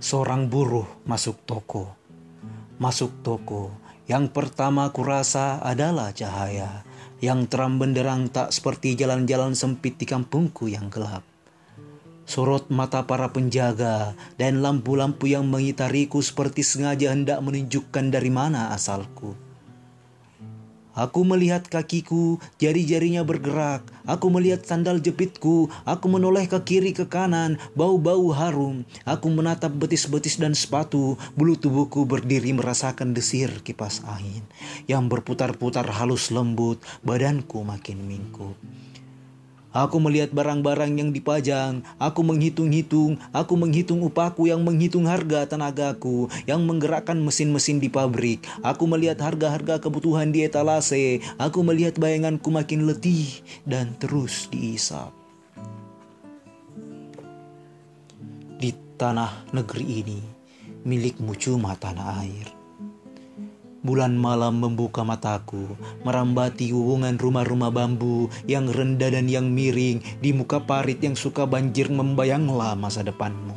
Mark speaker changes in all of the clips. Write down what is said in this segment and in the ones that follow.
Speaker 1: Seorang buruh masuk toko. Masuk toko, yang pertama kurasa adalah cahaya yang terang benderang tak seperti jalan-jalan sempit di kampungku yang gelap. Sorot mata para penjaga dan lampu-lampu yang mengitariku seperti sengaja hendak menunjukkan dari mana asalku. Aku melihat kakiku, jari-jarinya bergerak. Aku melihat sandal jepitku. Aku menoleh ke kiri ke kanan, bau-bau harum. Aku menatap betis-betis dan sepatu. Bulu tubuhku berdiri merasakan desir kipas angin yang berputar-putar halus lembut. Badanku makin mingkup. Aku melihat barang-barang yang dipajang, aku menghitung-hitung, aku menghitung upahku yang menghitung harga tenagaku, yang menggerakkan mesin-mesin di pabrik. Aku melihat harga-harga kebutuhan di etalase, aku melihat bayanganku makin letih dan terus diisap. Di tanah negeri ini, milikmu cuma tanah air. Bulan malam membuka mataku, merambati hubungan rumah-rumah bambu yang rendah dan yang miring di muka parit yang suka banjir membayanglah masa depanmu.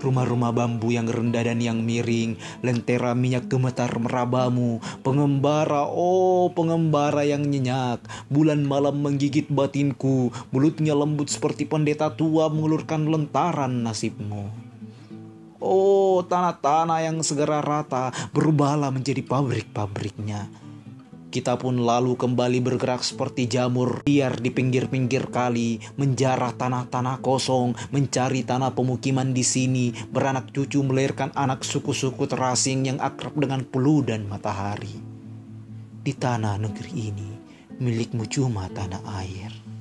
Speaker 1: Rumah-rumah bambu yang rendah dan yang miring, lentera minyak gemetar merabamu, pengembara, oh pengembara yang nyenyak, bulan malam menggigit batinku, mulutnya lembut seperti pendeta tua mengulurkan lentaran nasibmu. Oh, tanah-tanah yang segera rata berubahlah menjadi pabrik-pabriknya. Kita pun lalu kembali bergerak seperti jamur liar di pinggir-pinggir kali, menjarah tanah-tanah kosong, mencari tanah pemukiman di sini, beranak cucu melahirkan anak suku-suku terasing yang akrab dengan pelu dan matahari. Di tanah negeri ini, milikmu cuma tanah air.